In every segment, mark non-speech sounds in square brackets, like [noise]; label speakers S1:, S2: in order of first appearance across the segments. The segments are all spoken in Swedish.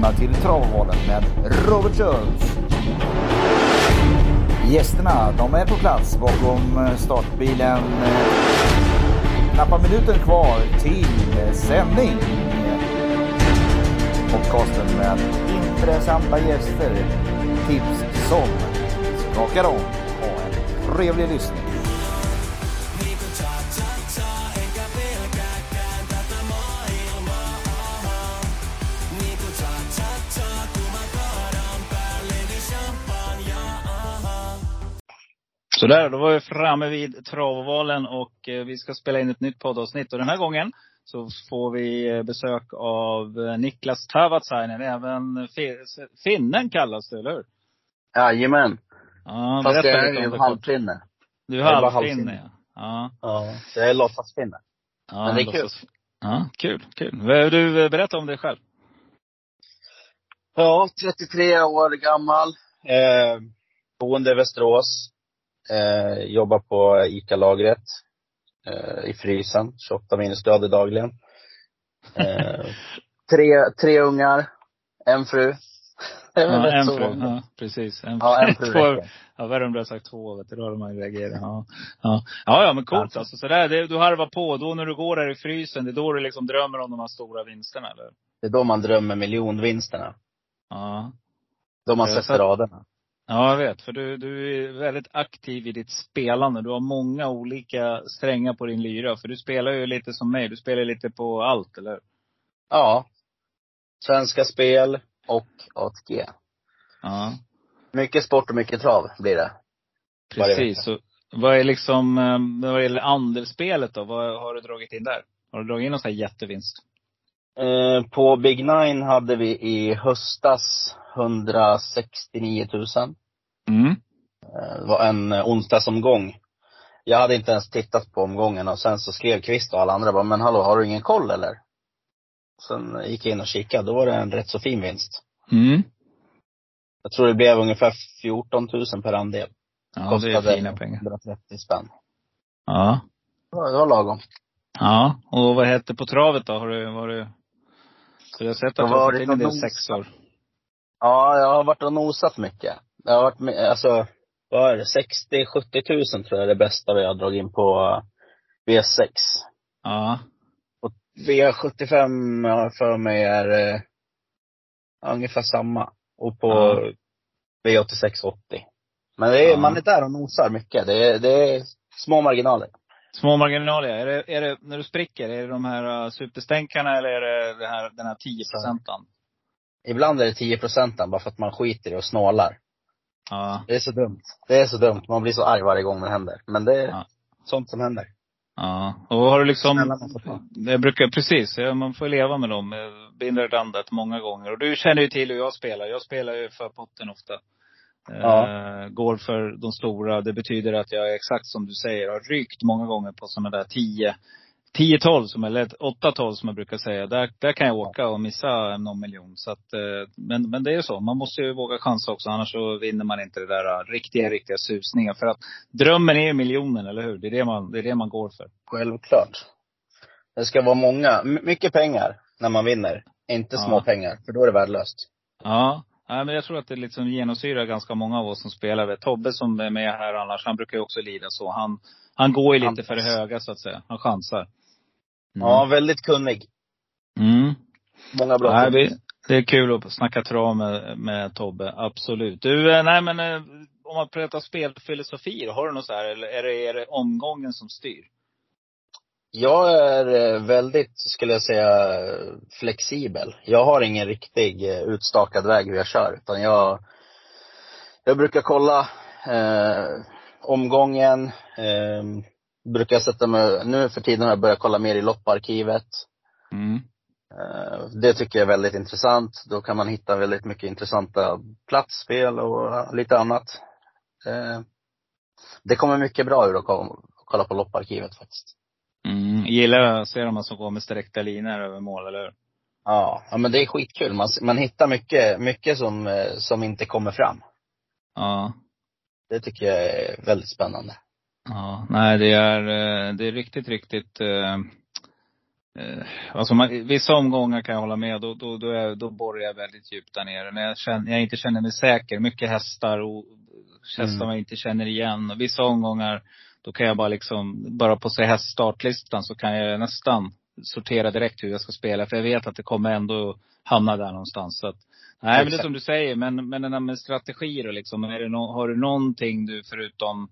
S1: välkomna till Travvalen med Robert Schultz. Gästerna, de är på plats bakom eh, startbilen. Knappa minuter kvar till eh, sändning. Podcasten med intressanta gäster. Tips som skakar om. Ha en trevlig lyssning.
S2: Sådär, då var vi framme vid travvalen och eh, vi ska spela in ett nytt poddavsnitt. Och den här gången så får vi eh, besök av eh, Niklas Tavatsainen. Även finnen kallas du, eller hur?
S3: Jajamän.
S2: Ja,
S3: Fast jag är ju halvfinne.
S2: Du är halvfinne, ja. ja.
S3: Ja. Jag är låtsasfinne.
S2: ja.
S3: Men det är kul.
S2: Ja, kul, kul. Du, berätta om dig själv.
S3: Ja, 33 år gammal. Eh, boende i Västerås. Eh, jobbar på ICA-lagret. Eh, I frysen. 28 minusgrader dagligen. Eh, [laughs] tre, tre ungar. En fru. [laughs]
S2: Ja, en fru. Ja, precis. En,
S3: Ja, en fru [laughs]
S2: två,
S3: räcker.
S2: Ja, värre om du har sagt två, vet du. Då hade man ju reagerat. Ja, ja. ja, ja men coolt
S3: Alltså.
S2: Så där, det, du harvar på. Då när du går där i frysen, det är då du liksom drömmer om de här stora vinsterna, eller?
S3: Det är då man drömmer miljonvinsterna.
S2: Ja.
S3: Då man sätter raderna.
S2: Ja, jag vet. För du, du är väldigt aktiv i ditt spelande. Du har många olika strängar på din lyra. För du spelar ju lite som mig. Du spelar lite på allt, eller hur?
S3: Ja. Svenska spel och ATG.
S2: Ja,
S3: Mycket sport och mycket trav blir det.
S2: Precis. Så, vad är liksom, eh, vad gäller andelsspelet då? Vad har du dragit in där? Har du dragit in någon sån här jättevinst?
S3: Eh, på Big Nine hade vi i höstas 169 000.
S2: Mm.
S3: Eh, Det var en eh, onsdagsomgång. Jag hade inte ens tittat på omgången och sen så skrev Kvist och alla andra bara, men hallå, har du ingen koll eller? Sen gick jag in och kikade, då var det en rätt så fin vinst.
S2: Mm.
S3: Jag tror det blev ungefär 14 000 per andel.
S2: Ja, det är fina pengar.
S3: 130 spänn.
S2: Ja.
S3: Det var, det var lagom.
S2: Ja. Och vad heter på travet då? Har du, var du, så jag har sett att du har fått in en del sexor.
S3: Ja, jag har varit och nosat mycket. Jag har varit med, alltså, vad är det, 60-70 000 tror jag är det bästa vi har dragit in på eh, V6.
S2: Ja.
S3: Och V75 har jag för mig är eh, ungefär samma. Och på
S2: Ja.
S3: V86 80. Men det är,
S2: Ja.
S3: man är där och nosar mycket. Det är, det är små marginaler.
S2: Små marginaler, är det, är det, när du spricker, är det de här uh, superstänkarna eller är det, det här, den här 10 procenten?
S3: Ibland är det 10% bara för att man skiter i och snålar.
S2: Ja.
S3: Det är så dumt. Det är så dumt. Man blir så arg varje gång det händer. Men det är
S2: Ja.
S3: sånt som händer.
S2: Ja. Och har du liksom, jag brukar, precis, man får leva med dem. Binder randet många gånger. Och du känner ju till hur jag spelar. Jag spelar ju för potten ofta.
S3: Ja.
S2: Eh, går för de stora. Det betyder att jag är exakt som du säger, har rykt många gånger på sådana där 10 10-12 som, eller 8-12 som jag brukar säga. Där, där kan jag åka och missa någon miljon. Så att, eh, men, men det är ju så. Man måste ju våga chansa också. Annars så vinner man inte det där eh, riktiga, riktiga susningen. För att drömmen är ju miljonen, eller hur? Det är det man, det är det man går för.
S3: Självklart. Det ska vara många, mycket pengar när man vinner. Inte
S2: Ja.
S3: små pengar, för då är det värdelöst.
S2: Ja. Nej, men jag tror att det liksom genomsyrar ganska många av oss som spelar. Vet, Tobbe som är med här annars, han brukar ju också lida så. Han, han går ju lite för det höga så att säga. Han chansar. Mm.
S3: Ja, väldigt kunnig.
S2: Mm.
S3: Många bra
S2: Nej, vi, det är kul att snacka trav med, med Tobbe. Absolut. Du, eh, nej men eh, om man pratar spelfilosofi, har du något så här, eller är det, är det omgången som styr?
S3: Jag är eh, väldigt, skulle jag säga, flexibel. Jag har ingen riktig eh, utstakad väg hur jag kör, utan jag, jag brukar kolla eh, omgången, eh, brukar sätta mig, nu för tiden har jag börjat kolla mer i lopparkivet.
S2: Mm.
S3: Eh, Det tycker jag är väldigt intressant. Då kan man hitta väldigt mycket intressanta platsspel och lite annat. Det kommer mycket bra ur att ko- kolla på lopparkivet faktiskt.
S2: Gillar att se de här som går med sträckta linjer över mål, eller hur?
S3: Ja, ja men det är skitkul. Man, man hittar mycket, mycket som, eh, som inte kommer fram.
S2: Ja.
S3: Det tycker jag är väldigt spännande.
S2: Ja, nej det är, eh, det är riktigt, riktigt eh, alltså man, vissa omgångar kan jag hålla med. Då, då, då, är, då borrar jag väldigt djupt där nere. När jag, känner, jag inte känner mig säker. Mycket hästar och hästar mm. man inte känner igen. vissa omgångar, då kan jag bara liksom, bara på se häststartlistan så kan jag nästan sortera direkt hur jag ska spela. För jag vet att det kommer ändå hamna där någonstans. Så att, nej Exakt. men det är som du säger. Men, men den där med strategier och liksom. Är det no, har du någonting du förutom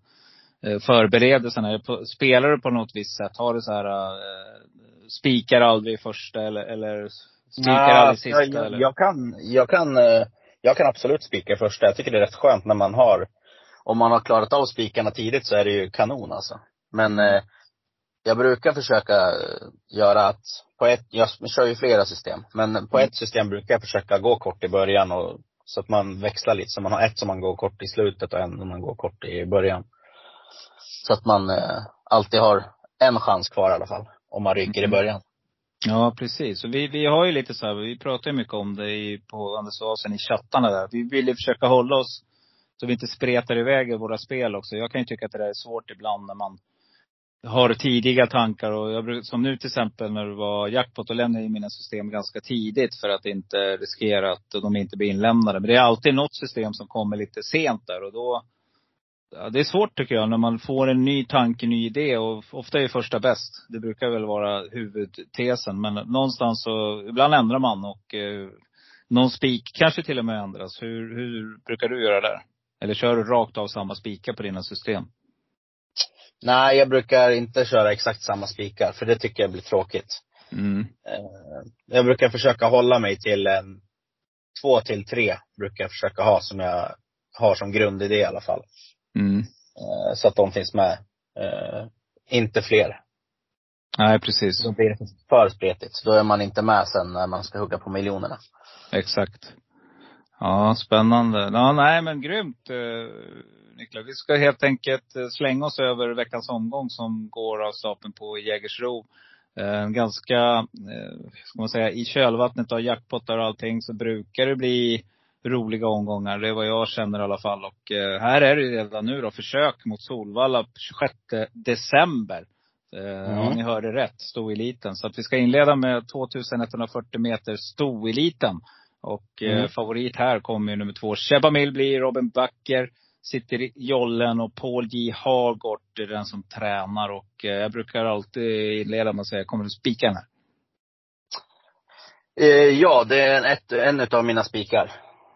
S2: eh, förberedelserna? Spelar du på något visst sätt? Har du så här eh, spikar aldrig i första eller, eller spikar ja, aldrig sista?
S3: Jag, eller? jag, kan, jag kan, eh, jag kan absolut spika i första. Jag tycker det är rätt skönt när man har, om man har klarat av spikarna tidigt så är det ju kanon alltså. Men eh, jag brukar försöka eh, göra att, på ett, jag kör ju flera system, men på ett system brukar jag försöka gå kort i början och så att man växlar lite. Så man har ett som man går kort i slutet och en som man går kort i början. Så att man eh, alltid har en chans kvar i alla fall om man ryker mm. i början.
S2: Ja, precis. Och vi, vi har ju lite så här, vi pratar ju mycket om det i, på Anders Asen i chattarna där. Vi vill ju försöka hålla oss så vi inte spretar iväg i våra spel också. Jag kan ju tycka att det där är svårt ibland när man har tidiga tankar. Och jag, som nu till exempel när det var jackpot, då lämnade jag in mina system ganska tidigt för att inte riskera att de inte blir inlämnade. Men det är alltid något system som kommer lite sent där och då Ja, det är svårt tycker jag när man får en ny tanke, ny idé och ofta är första bäst. Det brukar väl vara huvudtesen. Men någonstans så, ibland ändrar man och eh, någon spik kanske till och med ändras. Hur, hur brukar du göra där? Eller kör du rakt av samma spikar på dina system?
S3: Nej, jag brukar inte köra exakt samma spikar, för det tycker jag blir tråkigt.
S2: Mm.
S3: Eh, jag brukar försöka hålla mig till en, två till tre brukar jag försöka ha som jag har som grundidé i alla fall.
S2: Mm.
S3: Eh, så att de finns med. Eh, inte fler.
S2: Nej, precis.
S3: Då blir det för spretigt. Då är man inte med sen när man ska hugga på miljonerna.
S2: Exakt. Ja, spännande. Ja, nej men grymt eh, Niklas. Vi ska helt enkelt eh, slänga oss över veckans omgång som går av stapeln på Jägersro. Eh, ganska, ska man säga, i kölvattnet av jackpottar och allting så brukar det bli roliga omgångar. Det är vad jag känner i alla fall. Och eh, här är det redan nu då försök mot Solvalla 26 december. Eh, mm. Om ni hörde rätt, stoeliten. Så att vi ska inleda med 2140 meter stoeliten. Och eh, mm. favorit här kommer ju nummer två. Shebamil blir Robin Backer. Sitter i jollen och Paul J Hagort är den som tränar. Och eh, jag brukar alltid inleda med att säga, kommer du spika den här?
S3: Eh, ja, det är ett, en av mina spikar.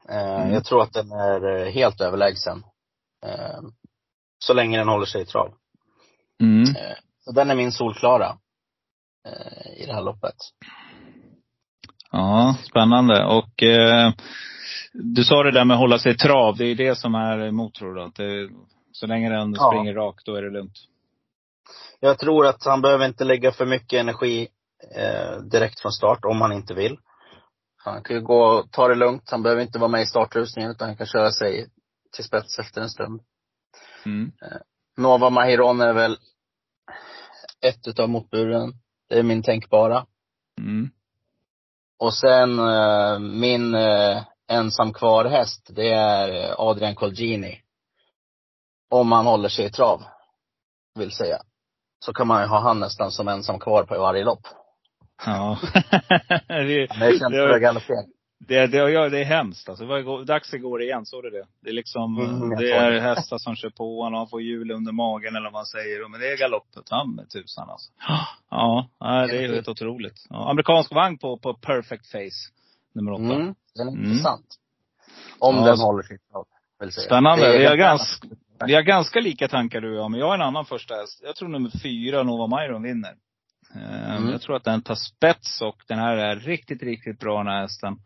S3: Eh, mm. Jag tror att den är eh, helt överlägsen. Eh, så länge den håller sig i trav.
S2: Mm.
S3: Så den är min solklara i det här loppet.
S2: Ja, spännande. Och eh, du sa det där med att hålla sig i trav. Det är det som är du? Att det, så länge den ja. springer rakt, då är det lugnt?
S3: Jag tror att han behöver inte lägga för mycket energi eh, direkt från start, om han inte vill. Han kan ju gå och ta det lugnt. Han behöver inte vara med i startrusningen utan han kan köra sig till spets efter en stund.
S2: Mm.
S3: Eh, Nova Mahiron är väl ett utav motburen. Det är min tänkbara.
S2: Mm.
S3: Och sen eh, min eh, ensam kvar häst, det är Adrian Colgini. Om han håller sig i trav, vill säga. Så kan man ju ha han nästan som ensam kvar på varje lopp.
S2: Ja. [laughs]
S3: det, det känns det, galoppera.
S2: Det, det, det är hemskt alltså. Det var dags igår igen, såg du det? Det är liksom, mm, det är hästar som kör på honom han får hjul under magen eller vad man säger. Men det är galoppet, han med tusan alltså. [gasps] Ja, det är helt otroligt. Ja, amerikansk vagn på, på perfect face, nummer åtta. Mm,
S3: den är mm. intressant. Om ja, den håller sitt
S2: vill säga. Spännande. Vi har, ganska, vi har ganska lika tankar du och jag, men jag har en annan första häst. Jag tror nummer fyra, Nova Myron, vinner. Ehm, mm. Jag tror att den tar spets och den här är riktigt, riktigt bra den här hästen.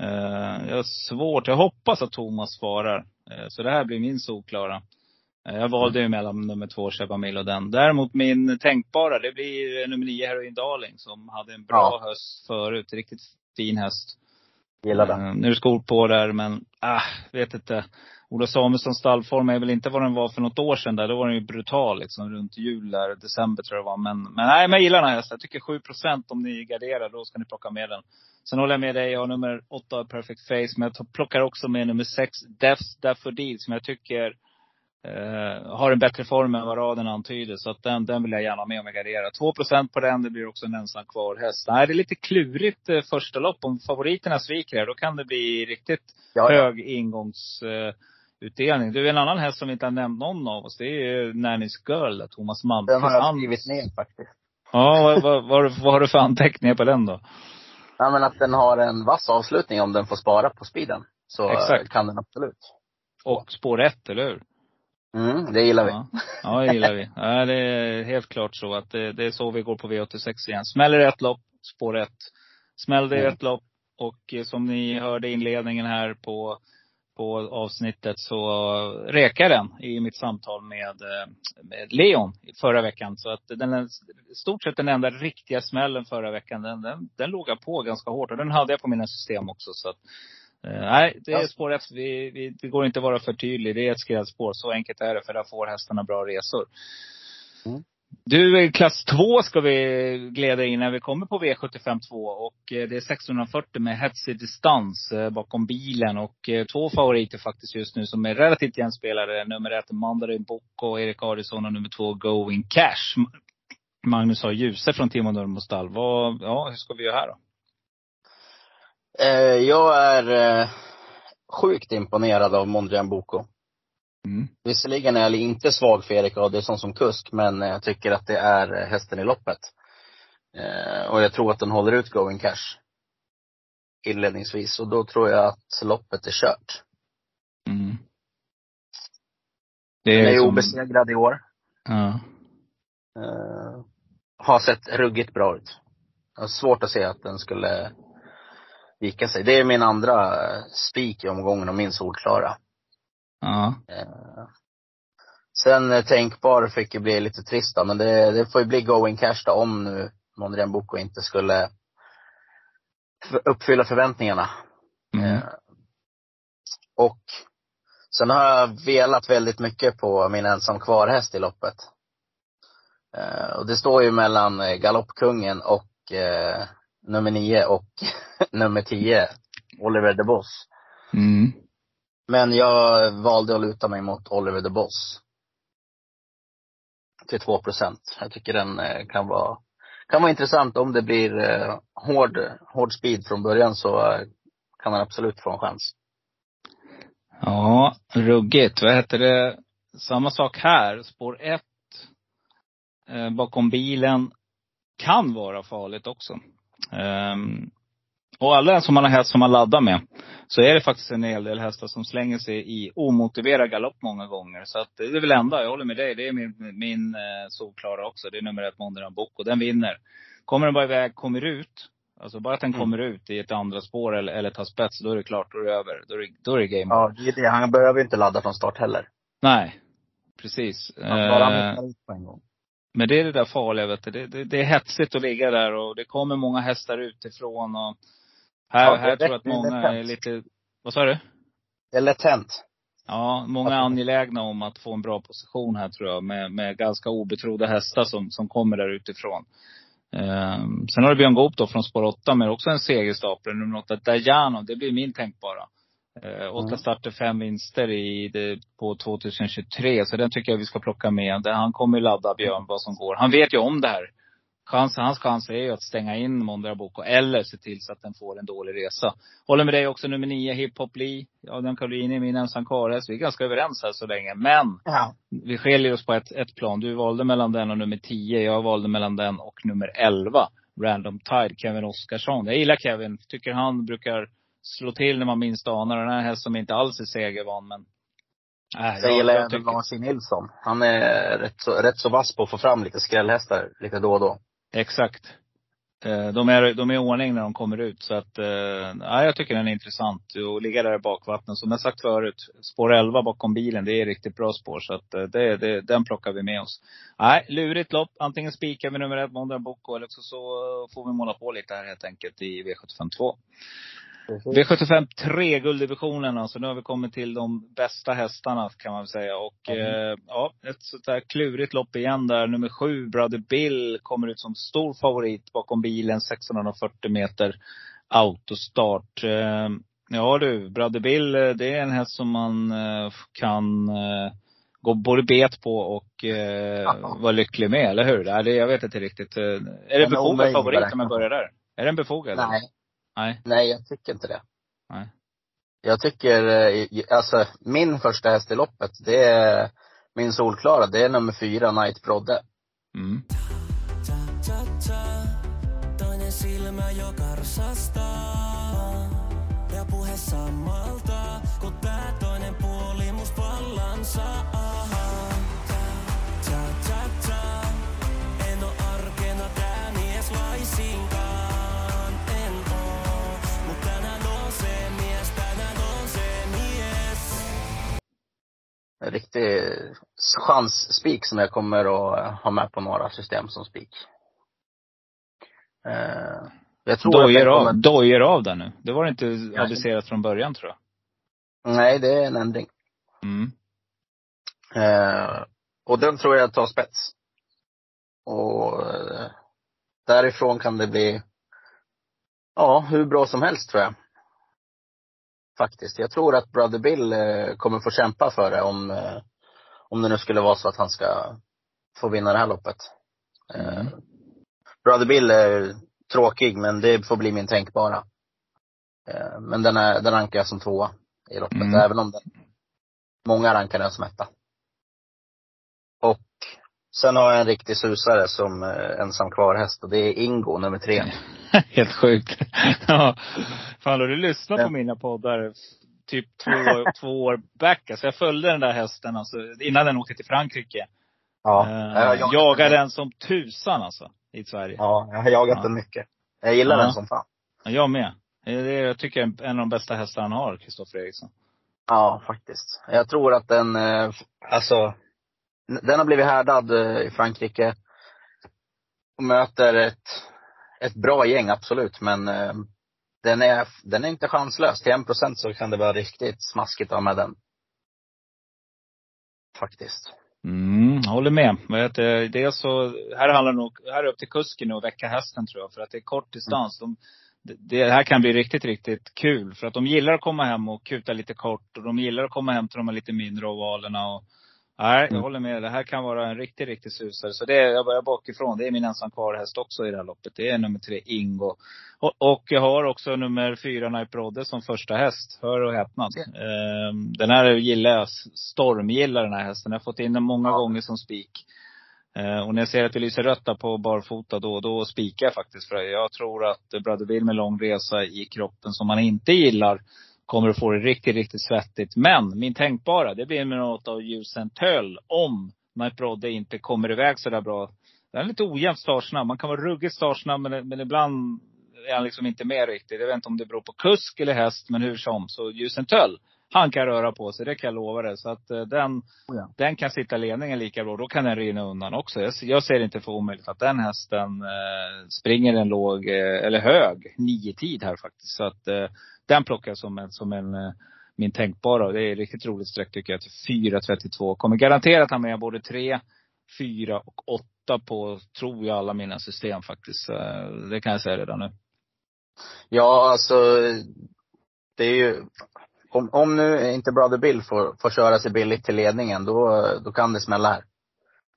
S2: Ehm, jag har svårt, jag hoppas att Thomas svarar. Ehm, så det här blir min solklara. Jag valde ju mellan nummer två, Chebamil och den. Däremot min tänkbara, det blir nummer nio, Heroin Darling, som hade en bra ja. höst förut. Riktigt fin häst.
S3: Gillar den.
S2: Nu är det skor på där, men, ah, vet inte. Ola Samuelssons stallform är väl inte vad den var för något år sedan där. Då var den ju brutal liksom runt jul där, december tror jag det var. Men, men nej, men jag gillar den här hästen. Jag tycker 7% om ni garderar, då ska ni plocka med den. Sen håller jag med dig, jag har nummer 8 Perfect Face. Men jag plockar också med nummer 6 Death's Daffodil som jag tycker eh, har en bättre form än vad raden antyder. Så att den, den vill jag gärna ha med om jag garderar. 2% på den, det blir också en ensam kvar häst. Nej, det är lite klurigt eh, första lopp. Om favoriterna sviker här, då kan det bli riktigt
S3: Ja, ja.
S2: hög ingångsutdelning. Utdelning. Du, en annan häst som vi inte har nämnt någon av oss, det är Nannys Girl, Thomas Malmqvist.
S3: Den har jag skrivit ner faktiskt.
S2: Ja, vad, vad, vad, har du- vad har du för anteckningar på den då?
S3: Ja men att den har en vass avslutning om den får spara på speeden. Så eh,
S2: Exakt.
S3: kan den absolut.
S2: Och spår ett, eller hur?
S3: Mm, det gillar vi.
S2: Ja, ja det gillar vi. Ja, det är helt klart så att det, det är så vi går på V86 igen. Smäller ett lopp, spår ett. Smällde
S3: Mm.
S2: ett lopp och eh, som ni hörde i inledningen här på, på avsnittet så rekar den i mitt samtal med, eh, med Leon förra veckan. Så att den stort sett den enda riktiga smällen förra veckan. Den, den, den låg jag på ganska hårt och den hade jag på mina system också. Så att, eh, nej, det är spår ett. Vi, vi, det går inte att vara för tydlig. Det är ett skrädspår. Så enkelt är det. För där får hästarna bra resor.
S3: Mm.
S2: Du, eh, klass 2 ska vi glida in när vi kommer på V75 2. Och eh, det är 1640 med hetsig distans eh, bakom bilen. Och två favoriter faktiskt just nu som är relativt jämnspelade. Nummer ett Mandarin Bocco och Erik Adielsson och nummer två Going Cash. Magnus har Ljuse från Timo Nurmostall. Vad, ja, hur ska vi göra här då?
S3: Jag är sjukt imponerad av Mondrian Boko.
S2: Mm.
S3: Visserligen är jag inte svag för Erik Adielsson som kusk, men jag tycker att det är hästen i loppet. Eh, och jag tror att den håller ut Going Cash. Inledningsvis. Och då tror jag att loppet är kört.
S2: Mm. Det
S3: Den är
S2: som-
S3: obesegrad i år.
S2: Ja.
S3: Eh, har sett ruggigt bra ut. Jag har svårt att se att den skulle vika sig. Det är min andra spik i omgången och min solklara.
S2: Ja.
S3: Eh, sen eh, tänkbar fick ju bli lite trist då, men det, det får ju bli going cash då om nu Mondrian Boko inte skulle uppfylla förväntningarna.
S2: Mm.
S3: Eh, och sen har jag velat väldigt mycket på min ensam kvarhäst i loppet. Och det står ju mellan galoppkungen och eh, nummer nio och [laughs] nummer tio, Oliver de Boss.
S2: Mm.
S3: Men jag valde att luta mig mot Oliver the Boss. Till 2 procent. Jag tycker den eh, kan vara, kan vara intressant om det blir eh, hård, hård speed från början så eh, kan han absolut få en chans.
S2: Ja, ruggigt. Vad heter det? Samma sak här. Spår 1 eh, bakom bilen kan vara farligt också. Ehm, och alla som man har häst som man laddar med, så är det faktiskt en hel del hästar som slänger sig i omotiverad galopp många gånger. Så att det är väl enda, jag håller med dig, det är min, min eh, solklara också. Det är nummer ett, Mondrian Boko. Den vinner. Kommer den bara iväg, kommer ut. Alltså bara att den
S3: Mm.
S2: kommer ut i ett andra spår eller, eller tar spets, då är det klart, då är det över. Då är det, då är det game
S3: Ja, det är det. Han behöver inte ladda från start heller.
S2: Nej, precis.
S3: Han bara
S2: Eh,
S3: på en gång.
S2: men det är det där farliga, vet du. Det, det, det är hetsigt att ligga där och det kommer många hästar utifrån och här, här tror jag att många är lite, vad sa du?
S3: Det är lätt hänt.
S2: Ja, många är angelägna om att få en bra position här tror jag. Med, med ganska obetrodda hästar som, som kommer där utifrån. Ehm, sen har du Björn Goop då från spår 8 men också en segerstapel. Nummer 8, Dajano. Det blir min tänkbara. Eh, åtta
S3: Mm.
S2: starter, fem vinster i det, på 2023. Så den tycker jag vi ska plocka med. Han kommer ladda Björn vad som går. Han vet ju om det här. Chans, hans chans är ju att stänga in Mondra Boko eller se till så att den får en dålig resa. Håller med dig också nummer nio, Hip Hop Lee. Adrian Caroline, min ensam karlhäst. Vi är ganska överens här så länge. Men
S3: Ja.
S2: vi skiljer oss på ett, ett plan. Du valde mellan den och nummer 10. Jag valde mellan den och nummer 11. Random Tide, Kevin Oskarsson. Jag gillar Kevin. Tycker han brukar slå till när man minst anar. Den här hästen som inte alls är segervan men. Äh,
S3: Sen gillar jag även Lars Nilsson. Han är rätt så, rätt så vass på att få fram lite skrällhästar lite då och då.
S2: Exakt. Eh, de är, de är i ordning när de kommer ut. Så att, eh, ja, jag tycker den är intressant. Att ligga där i bakvattnet. Som jag sagt förut, spår 11 bakom bilen, det är riktigt bra spår. Så att eh, det, det, den plockar vi med oss. Nej, lurigt lopp. Antingen spikar vi nummer ett, Mondra Boko, eller så, så får vi måla på lite här helt enkelt i V752. V75 3, gulddivisionen alltså. Nu har vi kommit till de bästa hästarna kan man säga. Och
S3: Mm.
S2: eh, ja, ett sånt där klurigt lopp igen där. Nummer sju, Brother Bill, kommer ut som stor favorit bakom bilen. 1640 meter autostart. Eh, ja du, Brother Bill, eh, det är en häst som man eh, kan eh, gå både bet på och eh, vara lycklig med, eller hur? Det, jag vet inte riktigt. Är det en befogad favorit om jag börjar där? Är den befogad?
S3: Nej.
S2: Nej.
S3: Nej, jag tycker inte det.
S2: Nej.
S3: Jag tycker, eh, alltså min första häst i loppet, det är min solklara, det är nummer fyra, Night Brodde.
S2: Mm.
S4: Puhe sammalta, kun tää toinen puoli must vallan En
S3: riktig chansspik som jag kommer att ha med på några system som spik. Eh, jag tror
S2: Dojer
S3: den
S2: av, dojer av där nu. Det var inte
S3: Ja.
S2: aviserat från början tror jag.
S3: Nej, det är en ändring.
S2: Mm.
S3: Eh, och den tror jag tar spets. Och eh, därifrån kan det bli, ja, hur bra som helst tror jag. Faktiskt. Jag tror att Brother Bill eh, kommer få kämpa för det om, eh, om det nu skulle vara så att han ska få vinna det här loppet. Eh,
S2: Mm.
S3: Brother Bill är tråkig, men det får bli min tänkbara. Men den, är, den rankar jag som tvåa i loppet,
S2: Mm.
S3: även om den, många rankar den som etta. Sen har jag en riktig susare som eh, ensam kvar-häst och det är Ingo, nummer tre. [laughs]
S2: Helt sjukt. [laughs] ja. Fan, har du lyssnat på mina poddar typ två, [laughs] två år back? Alltså jag följde den där hästen alltså, innan den åkte till Frankrike.
S3: Ja.
S2: Eh,
S3: jag jagat
S2: jagade
S3: den.
S2: den som tusan alltså, i Sverige.
S3: Ja, jag har jagat
S2: Ja.
S3: den mycket. Jag gillar
S2: Ja.
S3: den som fan.
S2: Jag med. Det är, jag tycker en en av de bästa hästarna han har, Kristoffer Eriksson.
S3: Ja, faktiskt. Jag tror att den, eh, alltså, den har blivit härdad eh, i Frankrike. Och möter ett, ett bra gäng, absolut. Men eh, den är, den är inte chanslös. Till en procent så kan det vara riktigt smaskigt att ha med den. Faktiskt.
S2: Mm, håller med. Eh, det är så, här handlar det nog, här är upp till kusken att väcka hästen tror jag. För att det är kort distans. De, det, det här kan bli riktigt, riktigt kul. För att de gillar att komma hem och kuta lite kort. Och de gillar att komma hem till de här lite mindre ovalerna. Och, nej, jag
S3: Mm.
S2: håller med. Det här kan vara en riktig, riktig susare. Så det är, jag börjar bakifrån. Det är min ensam kvar-häst också i det här loppet. Det är nummer tre, Ingo. Och, och jag har också nummer fyra, Nipe Rodde, som första häst. Hör och häpnad. Ehm, den här gillar jag. Stormgillar den här hästen. Jag har fått in den många
S3: Ja.
S2: gånger som spik. Eh, och när jag ser att det lyser rött på barfota, då, då spikar jag faktiskt för. Jag tror att Brother Bill med lång resa i kroppen som man inte gillar, kommer att få det riktigt, riktigt svettigt. Men min tänkbara, det blir med något av ljusen töll om Night Brodde inte kommer iväg så där bra. Den är lite ojämnt startsnabb. Man kan vara ruggigt startsnabb, men, men ibland är han liksom inte med riktigt. Jag vet inte om det beror på kusk eller häst, men hur som. Så ljusen töll, han kan röra på sig, det kan jag lova dig. Så att eh, den,
S3: Oh ja.
S2: den kan sitta ledningen lika bra. Då kan den rinna undan också. Jag, jag ser det inte för omöjligt att den hästen eh, springer en låg, eh, eller hög, nio tid här faktiskt. Så att eh, den plockar jag som en, som en eh, min tänkbara. Det är riktigt roligt streck tycker jag till 4.32. Kommer garanterat ha med både 3, 4 och 8 på, tror jag, alla mina system faktiskt. Eh, Det kan jag säga redan nu.
S3: Ja, alltså, det är ju, om, om nu inte Brother Bill får, får köra sig billigt till ledningen, då, då kan det smälla här.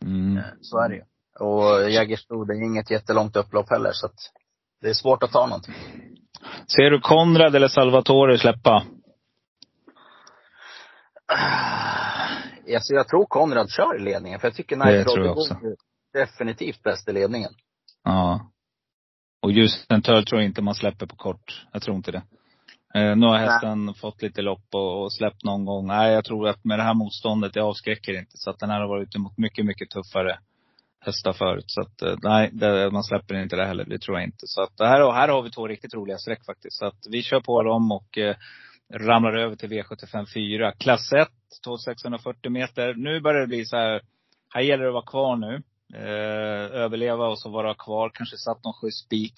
S2: Mm.
S3: Så är det ju. Och Jägersro, det är inget jättelångt upplopp heller, så att det är svårt att ta någonting.
S2: Ser du Konrad eller Salvatore släppa?
S3: Alltså jag tror Konrad kör i ledningen, för jag tycker Roddy
S2: också.
S3: går definitivt bäst i ledningen.
S2: Ja. Och just en töl tror jag inte man släpper på kort. Jag tror inte det. Eh, nu har hästen fått lite lopp och, och släppt någon gång. Nej, jag tror att med det här motståndet, det avskräcker inte. Så att den här har varit ute mot mycket, mycket tuffare hästar förut. Så att eh, nej, det, man släpper inte det heller. Det tror jag inte. Så att det här, här har vi två riktigt roliga streck faktiskt. Så att vi kör på dem och eh, ramlar över till V75 4. Klass 1, 2640 meter. Nu börjar det bli så här, här gäller det att vara kvar nu. Eh, överleva och så vara kvar. Kanske satt någon schysst spik.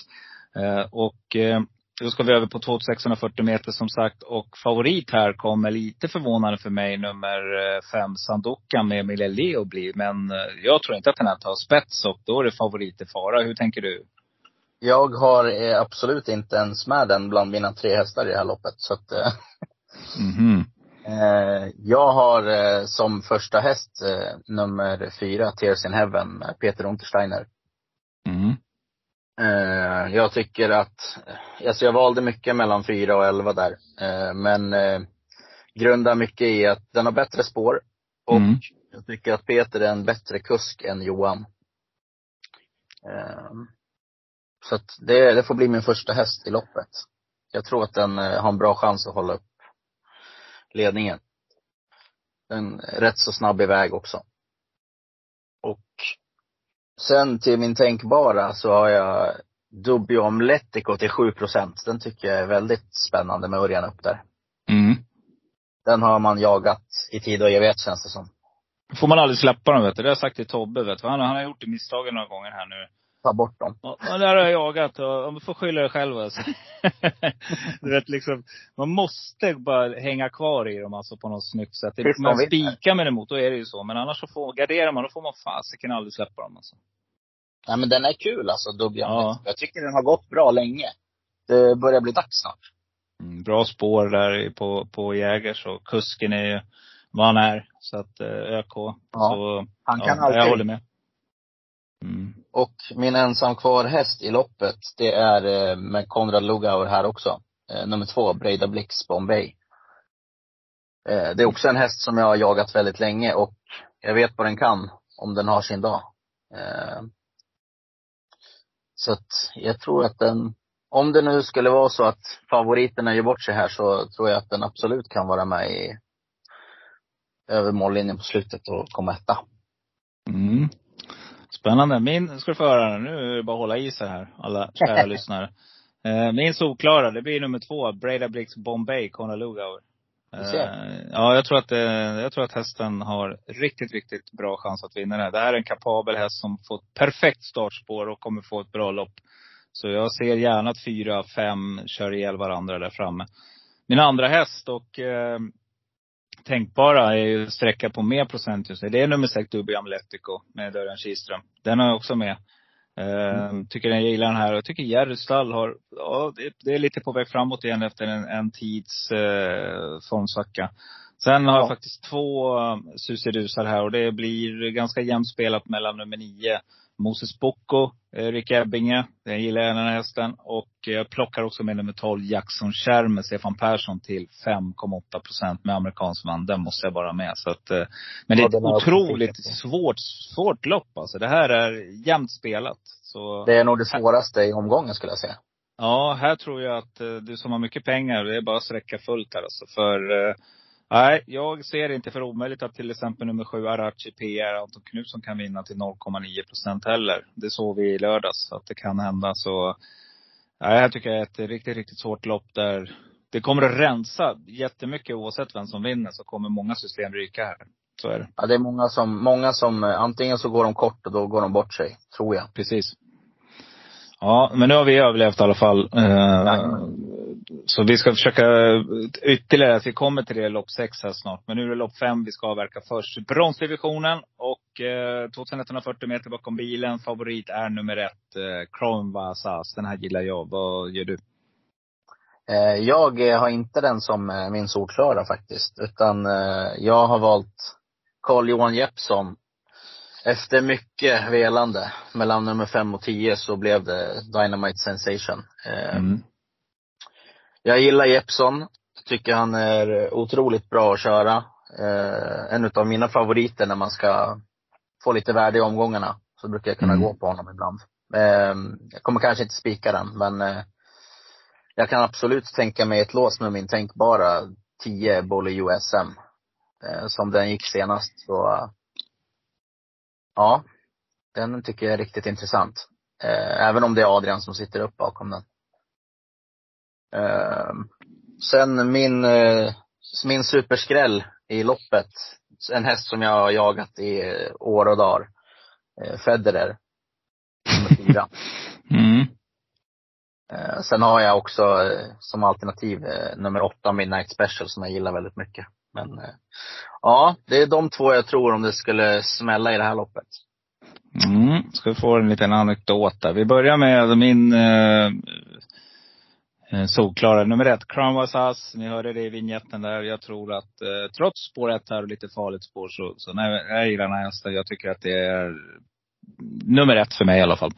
S2: Eh, och eh, då ska vi över på 2640 meter som sagt. Och favorit här kommer lite förvånande för mig, nummer eh, fem Sandokan med Emilia Leo bli. Men eh, jag tror inte att den här tar spets och då är det favorit i fara. Hur tänker du?
S3: Jag har eh, absolut inte ens med den bland mina tre hästar i det här loppet, så att. Eh, [laughs] jag har som första häst nummer fyra, Tears in Heaven, Peter Untersteiner.
S2: Mm.
S3: Eh, jag tycker att, alltså jag valde mycket mellan fyra och elva där. Eh, men eh, grundar mycket i att den har bättre spår. Och
S2: Mm.
S3: jag tycker att Peter är en bättre kusk än Johan. Eh, så att det, det får bli min första häst i loppet. Jag tror att den eh, har en bra chans att hålla upp ledningen. Den är rätt så snabb iväg också. Och sen till min tänkbara så har jag Dubbio Omletico till 7% Den tycker jag är väldigt spännande med Örjan upp där.
S2: Mm.
S3: Den har man jagat i tid och evighet känns det som.
S2: Får man aldrig släppa dem vet du. Det har jag sagt till Tobbe vet du. Han, han har gjort det misstagen några gånger här nu.
S3: Ta bort dem.
S2: Ja, ja, där har jag jagat och, får skylla dig själv alltså. [laughs] du vet liksom, man måste bara hänga kvar i dem alltså på något snyggt sätt. Det, man spikar med emot, då är det ju så. Men annars så får, garderar man, då får man fasiken aldrig släppa dem alltså.
S3: Nej men den är kul alltså, Dubbio
S2: Ja.
S3: Jag tycker den har gått bra länge. Det börjar bli dags snart.
S2: Mm, bra spår där på, på Jägers och kusken är ju vad han är. Så att eh, ÖK. Så,
S3: Han kan
S2: ja,
S3: alltid.
S2: Jag håller med. Mm.
S3: Och min ensam kvar häst i loppet, det är eh, med Konrad Lugauer här också. Eh, nummer två, Breda Blix Bombay. Eh, det är också en häst som jag har jagat väldigt länge och jag vet vad den kan om den har sin dag. Så att jag tror att den, om det nu skulle vara så att favoriterna gör bort sig här så tror jag att den absolut kan vara med i över mållinjen på slutet och komma etta.
S2: Mm. Spännande. Min, ska du få höra nu. Är det bara att hålla i sig här, alla kära [laughs] lyssnare. Eh, min solklara, det blir nummer två, Breda Blix Bombay, Conor Lugauer.
S3: Du ser.
S2: Eh, ja, jag tror, att, eh, jag tror att hästen har riktigt, riktigt bra chans att vinna det här. Det här är en kapabel häst som får ett perfekt startspår och kommer få ett bra lopp. Så jag ser gärna att fyra, fem kör ihjäl varandra där framme. Min andra häst och eh, tänkbara är ju sträcka på mer procent just nu. Det är nummer sex Dubbio Amletico med Dörren Kihlström. Den har jag också med. Eh, Tycker jag gillar den här. Jag tycker Jerry Stall har, ja det, är lite på väg framåt igen efter en, en tids eh, formsvacka. Sen har jag
S3: Ja.
S2: faktiskt två uh, susidusar här och det blir ganska jämnt spelat mellan nummer nio Moses Bocco, eh, Rick Ebbinge. Jag gillar den här hästen. Och jag plockar också med nummer 12 Jackson Kärr med Stefan Persson till 5,8 procent med amerikansk vann. Den måste jag bara med. Så att, eh, men det är ett otroligt svårt, svårt lopp alltså. Det här är jämnt spelat. Så
S3: Det är nog det svåraste i omgången skulle jag säga.
S2: Ja, här tror jag att eh, du som har mycket pengar, det är bara att sträcka fullt här alltså. För, eh, nej, jag ser det inte för omöjligt att till exempel nummer sju Arachi PR, Anton Knutsson kan vinna till 0,9 procent heller. Det såg vi i lördags att det kan hända. Så, nej, här tycker jag är ett riktigt, riktigt svårt lopp där det kommer att rensa jättemycket oavsett vem som vinner så kommer många system ryka här. Så är det.
S3: Ja, det är många som, många som, eh, antingen så går de kort och då går de bort sig, tror jag.
S2: Precis. Ja, men nu har vi överlevt i alla fall. Eh. Så vi ska försöka ytterligare, att vi kommer till det lopp sex här snart. Men nu är det lopp fem vi ska avverka först. Bronsdivisionen och eh, 2140 meter bakom bilen. Favorit är nummer ett, eh, Chrome Vasas. Den här gillar jag. Vad gör du?
S3: Eh, Jag eh, har inte den som eh, min solklara faktiskt. Utan jag har valt Carl-Johan Jeppsson. Efter mycket velande mellan nummer fem och tio så blev det Dynamite Sensation.
S2: Mm.
S3: Jag gillar Jeppsson. Tycker han är otroligt bra att köra. Eh, en utav mina favoriter när man ska få lite värde i omgångarna. Så brukar jag kunna
S2: Mm.
S3: gå på honom ibland. Eh, jag kommer kanske inte spika den, men eh, jag kan absolut tänka mig ett lås med min tänkbara 10 Bolle USM. Eh, som den gick senast. Så ja, den tycker jag är riktigt intressant. Eh, även om det är Adrian som sitter upp bakom den. Eh, sen min, eh, min superskräll i loppet. En häst som jag har jagat i eh, år och dagar. Eh, Federer. Nummer fyra. [laughs]
S2: Mm.
S3: Sen har jag också som alternativ nummer åtta Midnight Special som jag gillar väldigt mycket. Men ja, det är de två jag tror om det skulle smälla i det här loppet.
S2: Mm, ska vi få en liten anekdot där. Vi börjar med min, eh, Eh, solklara. Nummer ett, Crown was us. Ni hörde det i vignetten där. Jag tror att eh, trots spår ett här och lite farligt spår så, så nej, jag gillar den här hästen. Jag tycker att det är nummer ett för mig i alla fall.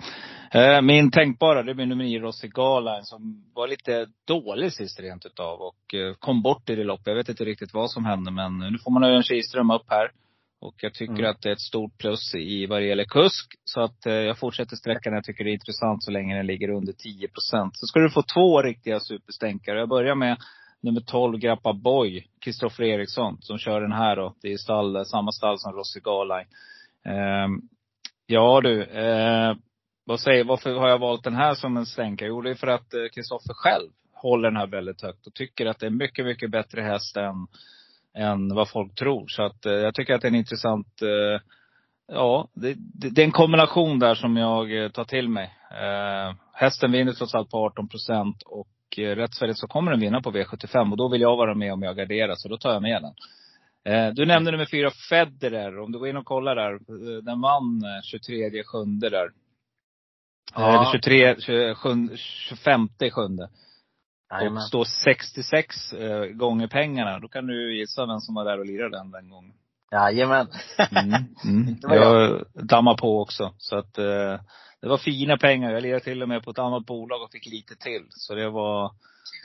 S2: Eh, min tänkbara, det blir nummer nio, Rossi Garline, som var lite dålig sist rent utav och eh, kom bort i det loppet. Jag vet inte riktigt vad som hände men nu får man Örjan Kihlström upp här. Och jag tycker
S3: Mm.
S2: att det är ett stort plus i vad det gäller kusk. Så att eh, jag fortsätter sträckan. Jag tycker det är intressant så länge den ligger under 10 procent. Så ska du få två riktiga superstänkare. Jag börjar med nummer 12, Grappa Boy, Kristoffer Eriksson, som kör den här då. Det är stall, samma stall som Rossi Garline. Ehm, ja du, eh, vad säger, varför har jag valt den här som en stänkare? Jo, det är för att eh, Kristoffer själv håller den här väldigt högt och tycker att det är mycket, mycket bättre häst än, än vad folk tror. Så att eh, jag tycker att det är en intressant, eh, ja, det, det, det är en kombination där som jag eh, tar till mig. Hästen vinner trots allt på 18 procent och eh, rätt så kommer den vinna på V75 och då vill jag vara med om jag garderar, så då tar jag med den. Du nämnde nummer fyra, Federer. Om du går in och kollar där. Den vann eh, 23 sjunde där.
S3: Ja.
S2: Eller 23, 27, 25 sjunde.
S3: Jajamän.
S2: Och står 66 eh, gånger pengarna. Då kan du gissa vem som var där och lirade den den gången.
S3: Jajamän.
S2: Mm, mm. [laughs]
S3: Jag.
S2: Jag dammar på också. Så att eh, det var fina pengar. Jag lirade till och med på ett annat bolag och fick lite till. Så det var,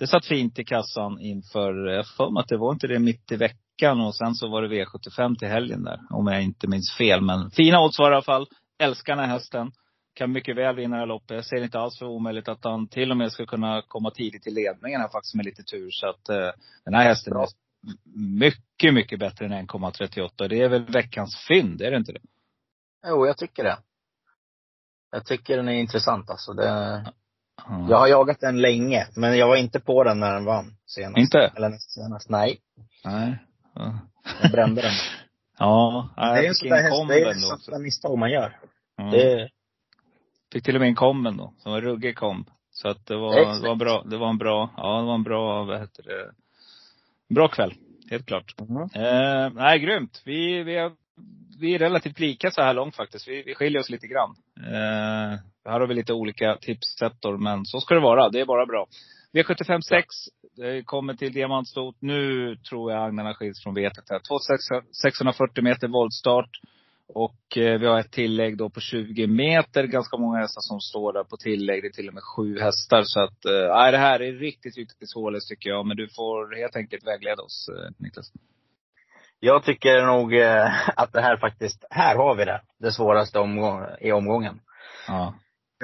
S2: det satt fint i kassan inför, jag för mig att det var inte det mitt i veckan och sen så var det V75 till helgen där. Om jag inte minns fel. Men fina odds var det i alla fall. Älskar den här hästen. Kan mycket väl vinna det här loppet. Jag ser det inte alls för omöjligt att han till och med ska kunna komma tidigt i ledningen här faktiskt med lite tur. Så att eh, den här hästen är mycket, mycket bättre än 1,38. Det är väl veckans fynd, är det inte det?
S3: Jo, jag tycker det. Jag tycker den är intressant alltså. Det,
S2: Ja.
S3: jag har jagat den länge, men jag var inte på den när den vann senast.
S2: Inte?
S3: Eller näst senast. Nej.
S2: Nej. Ja.
S3: Jag brände den. [laughs]
S2: Ja,
S3: det är en sån där häst, det är sådana misstag man gör.
S2: Ja.
S3: Det,
S2: Fick till och med en komben då, som var ruggig komb. Så att det var, det var bra, det var en bra, ja det var en bra, vad heter det, bra kväll. Helt klart.
S3: Mhm.
S2: Eh, nej, grymt. Vi, vi, är, vi är relativt lika så här långt faktiskt. Vi, vi skiljer oss lite grann. Eh, här har vi lite olika tipssettor, men så ska det vara. Det är bara bra. V75 6 eh, kommer till diamantstot. Nu tror jag agnarna skiljs från vetet här. 2640 meter voltstart. Och eh, vi har ett tillägg då på 20 meter. Ganska många hästar som står där på tillägg. Det är till och med sju hästar. Så att, eh, det här är riktigt, riktigt svårläst tycker jag. Men du får helt enkelt vägleda oss, eh, Niklas.
S3: jag tycker nog eh, att det här faktiskt, här har vi det. Det svåraste omgång, i omgången.
S2: Ja.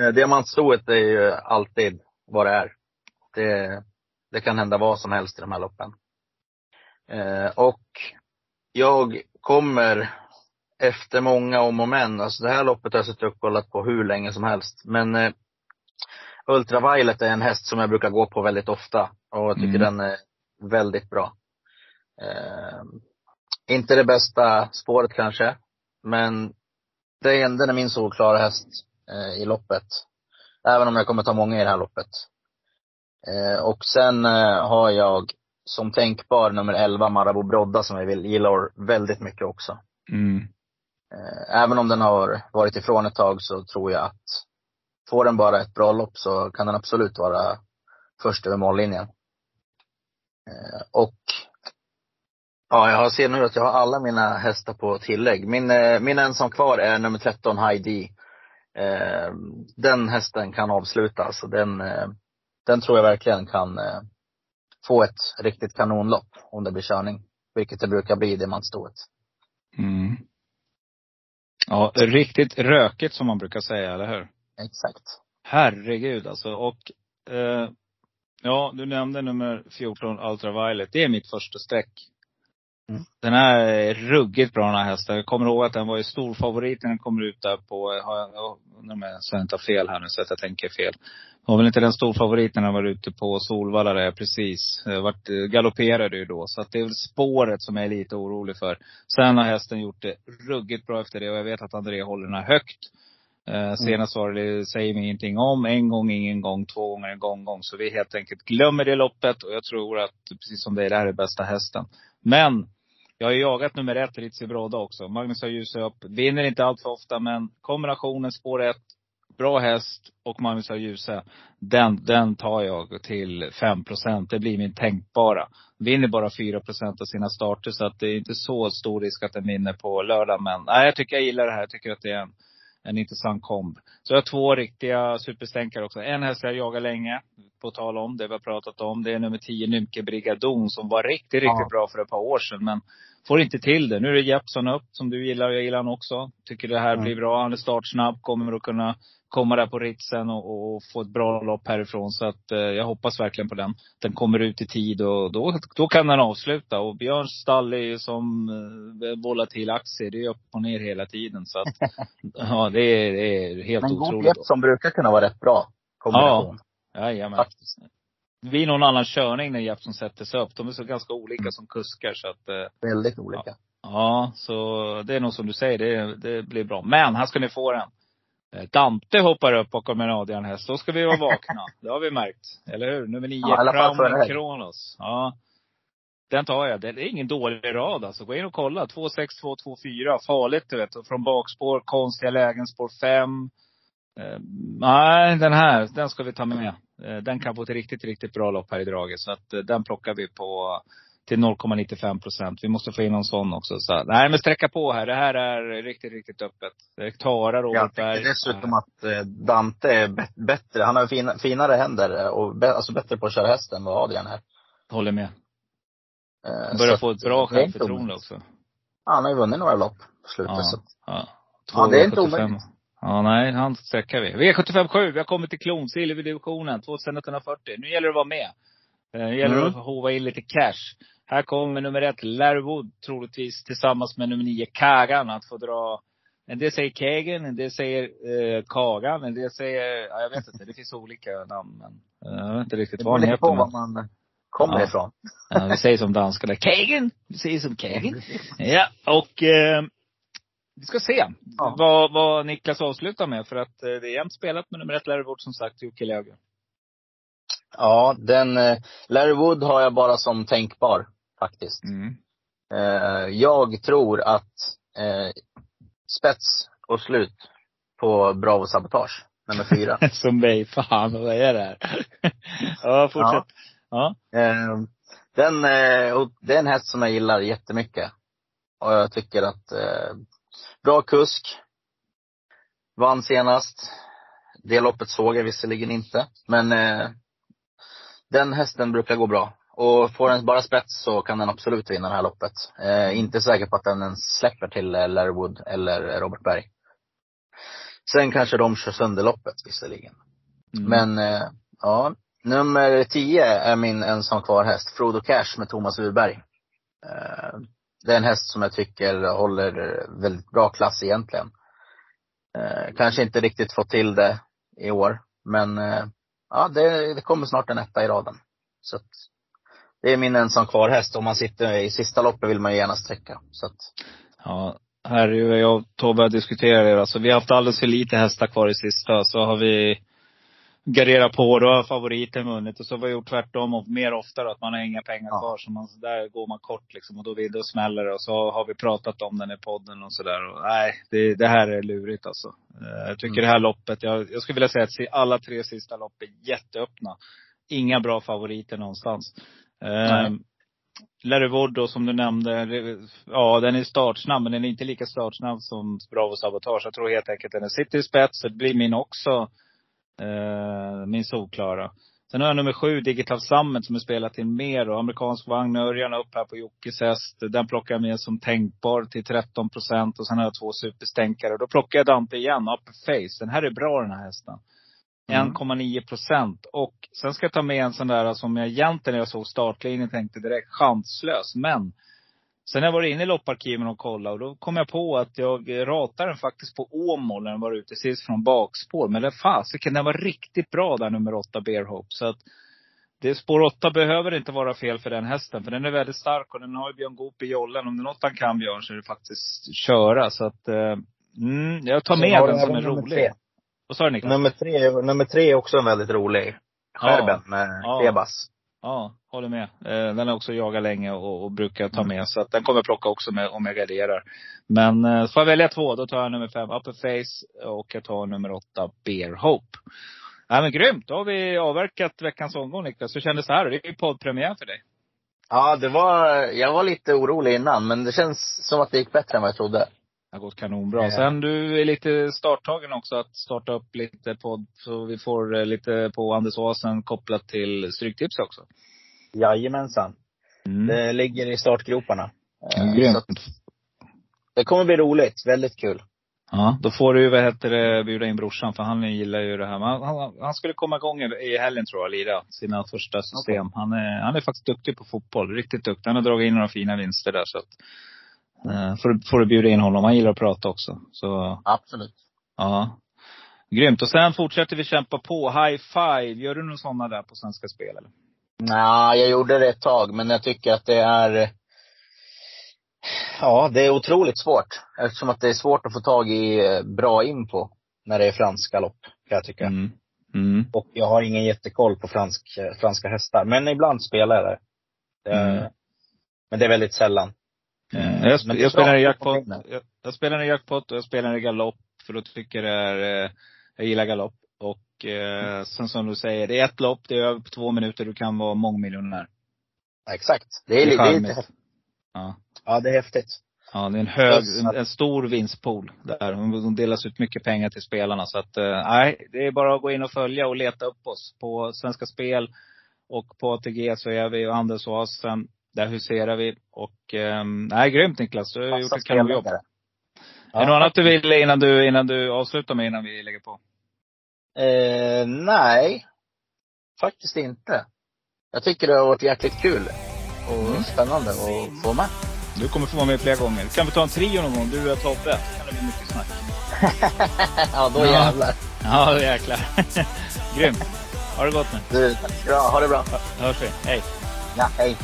S3: Eh, Diamantstoet är ju alltid vad det är. Det, det kan hända vad som helst i de här loppen. Och jag kommer efter många om och men, alltså det här loppet har jag suttit och kollat på hur länge som helst. Men eh, Ultraviolet är en häst som jag brukar gå på väldigt ofta. Och jag tycker
S2: Mm.
S3: den är väldigt bra. Eh, inte det bästa spåret kanske. Men det är, den är min solklara häst eh, i loppet. Även om jag kommer ta många i det här loppet. Eh, och sen eh, har jag som tänkbar nummer 11, Marabou Brodda, som jag vill, gillar väldigt mycket också.
S2: Mm.
S3: Eh, även om den har varit ifrån ett tag så tror jag att får den bara ett bra lopp så kan den absolut vara först över mållinjen. Eh, och ja, jag ser nu att jag har alla mina hästar på tillägg. Min, eh, min ensam kvar är nummer 13, Heidi. Den hästen kan avslutas så den, den tror jag verkligen kan få ett riktigt kanonlopp om det blir körning. Vilket det brukar bli i diamantstoet.
S2: Mm. Ja, riktigt rökigt som man brukar säga, eller hur?
S3: Exakt.
S2: Herregud alltså. Och eh, ja, du nämnde nummer 14, Ultraviolet. Det är mitt första streck.
S3: Mm.
S2: Den här är ruggigt bra den här hästen. Jag kommer ihåg att den var ju stor favorit när den kommer ut där på, har jag, om jag inte har fel här nu så att jag tänker fel. Var väl inte den stor favorit när den var ute på Solvalla där precis. Eh, Vart, eh, galopperade ju då. Så att det är väl spåret som jag är lite orolig för. Sen har hästen gjort det ruggigt bra efter det och jag vet att André håller den här högt. Eh, senast var det, säger mig ingenting om. En gång, ingen gång, två gånger, en gång, gång. Så vi helt enkelt glömmer det loppet och jag tror att, precis som det är, det här är bästa hästen. Men, jag har jagat nummer ett, Ritzi Brodda också. Magnus har ljusat upp. Vinner inte allt för ofta, men kombinationen spår ett bra häst och Magnus av Djuse. Den, den tar jag till 5% Det blir min tänkbara. Vinner bara 4% av sina starter så att det är inte så stor risk att den vinner på lördag. Men nej, jag tycker jag gillar det här. Jag tycker att det är en, en intressant komb. Så jag har två riktiga superstänkare också. En häst jag jagar länge, på tal om det vi har pratat om. Det är nummer 10, Nymke Brigadon, som var riktigt, riktigt
S1: Ja.
S2: bra för ett par år sedan. Men får inte till det. Nu är det Jeppson upp, som du gillar och jag gillar han också. Tycker det här blir bra. Han är startsnabb, kommer att kunna komma där på ritsen och, och få ett bra lopp härifrån. Så att eh, jag hoppas verkligen på den. Den kommer ut i tid och då, då kan den avsluta. Och Björns stall är ju som eh, volatil aktie. Det är upp och ner hela tiden. Så att, [laughs] ja det är, det är helt
S3: Men god
S2: otroligt.
S3: grepp som brukar kunna vara rätt bra kombination.
S2: Jajamän.
S3: Faktiskt.
S2: Det blir någon annan körning när Jeppson sätter sig upp. De är så ganska olika som kuskar så att eh,
S3: Väldigt olika.
S2: Ja, så det är nog som du säger, det, det blir bra. Men här ska ni få den. Eh, Dante hoppar upp bakom en Adrian-häst. Då ska vi vara vakna. [laughs] Det har vi märkt. Eller hur? Nummer nio,
S3: Ja,
S2: Crown. Kronos. Ja. Den tar jag. Det är ingen dålig rad alltså. Gå in och kolla. 2, 6, 2, 2, 4. Farligt du vet. Och Från bakspår, konstiga lägen, spår 5. Eh, nej, den här, den ska vi ta med. Eh, den kan få ett riktigt, riktigt bra lopp här i draget. Så att eh, den plockar vi på till 0,95 procent. Vi måste få in någon sån också. Så, nej men sträcka på här. Det här är riktigt, riktigt öppet. Tara,
S3: Jag
S2: Robert
S3: tycker
S2: Berg.
S3: dessutom att eh, Dante är bättre. Han har fina, finare händer och alltså bättre på att köra hästen än vad Adrian är.
S2: Håller med. Han börjar
S3: så
S2: få ett bra självförtroende också.
S3: Ja, han har ju vunnit några lopp på slutet.
S2: Ja.
S3: Så.
S2: Ja.
S3: Ja, det är inte
S2: 2,75.
S3: omöjligt.
S2: Ja, nej, han sträckar vi. V75 7, vi har kommit till klon, silverdivisionen, 2140. Nu gäller det att vara med. Eh, Nu gäller det
S3: Mm.
S2: att hova in lite cash. Här kommer nummer ett, Larwood, troligtvis tillsammans med nummer nio, Kagan, att få dra en del säger Kagan, en del säger eh, Kagan, en del säger, ja, jag vet inte, det finns olika namn. Men, eh, jag vet inte riktigt vad han heter.
S3: var
S2: Men,
S3: man kommer
S2: Ja.
S3: ifrån.
S2: ja, vi säger som danskarna, Kagan! Vi säger som Kagan. Ja, och eh, vi ska se
S3: Ja.
S2: vad, vad Niklas avslutar med. För att eh, det är jämnt spelat med nummer ett Larrywood som sagt, Jocke Löfgren.
S3: Ja, den, eh, Larry Wood har jag bara som tänkbar faktiskt.
S2: Mm.
S3: Eh, jag tror att eh, spets och slut på Bravo Sabotage, nummer fyra. [laughs]
S2: som mig, fan vad är det här? [laughs] ja, fortsätt. Ja.
S3: Eh, den, en häst som jag gillar jättemycket. Och jag tycker att, bra kusk. Vann senast. Det loppet såg jag visserligen inte. Men eh, den hästen brukar gå bra. Och får den bara spets så kan den absolut vinna det här loppet. Eh, inte säker på att den ens släpper till eh, Larry Wood eller Robert Berg. Sen kanske de kör sönder loppet visserligen.
S2: Mm.
S3: Men eh, ja, nummer 10 är min ensam kvar häst, Frodo Cash med Thomas Urberg. Det är en häst som jag tycker håller väldigt bra klass egentligen. Eh, kanske inte riktigt fått till det i år, men eh, ja, det, det kommer snart en etta i raden. Så att, det är min ensam kvar häst. Om man sitter i sista loppet vill man ju gärna sträcka. Så att,
S2: Ja, här är ju jag och Tobbe diskuterar det. Alltså, vi har haft alldeles för lite hästar kvar i sista. Så har vi garderat på, då har favoriten vunnit. Och så har vi gjort tvärtom och mer oftare, att man har inga pengar
S3: Ja.
S2: kvar. Så man, där går man kort liksom. Och då, då smäller det. Och så har vi pratat om den i podden och sådär. Nej, det, det här är lurigt alltså. Eh, Jag tycker
S3: Mm.
S2: det här loppet, jag, jag skulle vilja säga att alla tre sista lopp är jätteöppna. Inga bra favoriter någonstans.
S3: Nej.
S2: Eh, Larrywood då som du nämnde, ja den är startsnabb men den är inte lika startsnabb som Bravo Sabotage. Jag tror helt enkelt att den sitter i spets, så det blir min också. Eh, min solklara. Sen har jag nummer sju, Digital Summit, som är spelat till mer och amerikansk vagn, Örjan upp här på Jockes häst. Den plockar jag med som tänkbar till 13 procent. Och sen har jag två superstänkare. Då plockar jag Dante igen, Upper Face. Den här är bra den här hästen.
S3: Mm.
S2: 1,9 procent. Och sen ska jag ta med en sån där som jag egentligen när jag såg startlinjen tänkte direkt chanslös. Men sen har jag varit inne i lopparkiven och kollat och då kom jag på att jag ratade den faktiskt på Åmål när den var ute sist från bakspår. Men det fasiken, den var riktigt bra där nummer åtta, Bear Hope. Så att det, spår åtta behöver inte vara fel för den hästen. För den är väldigt stark och den har ju Björn Goop i jollen. Om det är något han kan Björn så är det faktiskt köra. Så att, eh, mm, jag tar med den som är rolig.
S3: tre.
S2: Vad sa du Niklas?
S3: nummer tre, nummer tre är också en väldigt rolig. Skärben med
S2: Ja.
S3: Febas.
S2: Ja, håller med. Eh, den har också jagat länge och, och brukar ta med. Så att den kommer jag plocka också med om jag garderar. Men eh, får jag välja två, då tar jag nummer fem, Upper Face. Och jag tar nummer åtta, Bear Hope. Ja men grymt! Då har vi avverkat veckans omgång Niklas. Hur kändes det här? Det är ju poddpremiär för dig.
S3: Ja, det var, jag var lite orolig innan, men det känns som att det gick bättre än vad jag trodde.
S2: Det har gått kanonbra. Sen du är lite starttagen också att starta upp lite podd. Så vi får eh, lite på Anders Åsen kopplat till Stryktips också.
S3: Jajamensan.
S2: Mm.
S3: Det ligger i startgroparna. Eh,
S2: Grymt.
S3: det kommer bli roligt. Väldigt kul.
S2: Ja, då får du vad heter det, bjuda in brorsan för han gillar ju det här. Han, han, han skulle komma igång i helgen tror jag, lira sina första system. Han, är, han är faktiskt duktig på fotboll. Riktigt duktig. Han har dragit in några fina vinster där så att. Eh, får, du- får du bjuda in honom. Han gillar att prata också. Så,
S3: Absolut.
S2: ja. Grymt. Och sen fortsätter vi kämpa på. High five. Gör du några sådana där på Svenska Spel eller?
S3: Nej, jag gjorde det ett tag, men jag tycker att det är Ja, det är otroligt svårt. Eftersom att det är svårt att få tag i eh, bra info när det är fransk galopp, kan jag tycka.
S2: Mm. Mm.
S3: Och jag har ingen jättekoll på fransk, eh, franska hästar. Men ibland spelar jag det. det
S2: Mm.
S3: Men det är väldigt sällan.
S2: Eh, Jag, sp- jag spelar i jackpot. Jag, jag spelar i jackpot och jag spelar i galopp. För då tycker jag det är, eh, jag gillar galopp. Och eh, sen som du säger, det är ett lopp, det är över på två minuter, du kan vara mångmiljonär.
S3: Exakt. Det är,
S2: Det är
S3: lite häftigt.
S2: Ja.
S3: Ja, det är häftigt.
S2: Ja, det är en hög, en, en stor vinstpool där. De delas ut mycket pengar till spelarna. Så att, eh, nej, det är bara att gå in och följa och leta upp oss. På Svenska Spel och på ATG så är vi och Anders Oasen. Där huserar vi. Och, eh, nej, grymt Niklas. Du har gjort
S3: Massa
S2: ett kanonjobb.
S3: spelledare.
S2: är det något annat du vill innan du, innan du avslutar med, innan vi lägger på?
S3: Eh, nej. Faktiskt inte. Jag tycker det har varit jäkligt kul. Och
S2: Mm.
S3: spännande att få med.
S2: Du kommer få vara med flera gånger. Kan vi ta en trio någon gång? Du och Tobbe. Så kan det bli mycket snack. [laughs]
S3: ja, då
S2: Ja.
S3: jävlar.
S2: Ja, jäklar. [laughs] Grymt. Ha det gott nu.
S3: Du, ha. Ha det bra.
S2: Hörs vi. Hej.
S3: Ja, hej.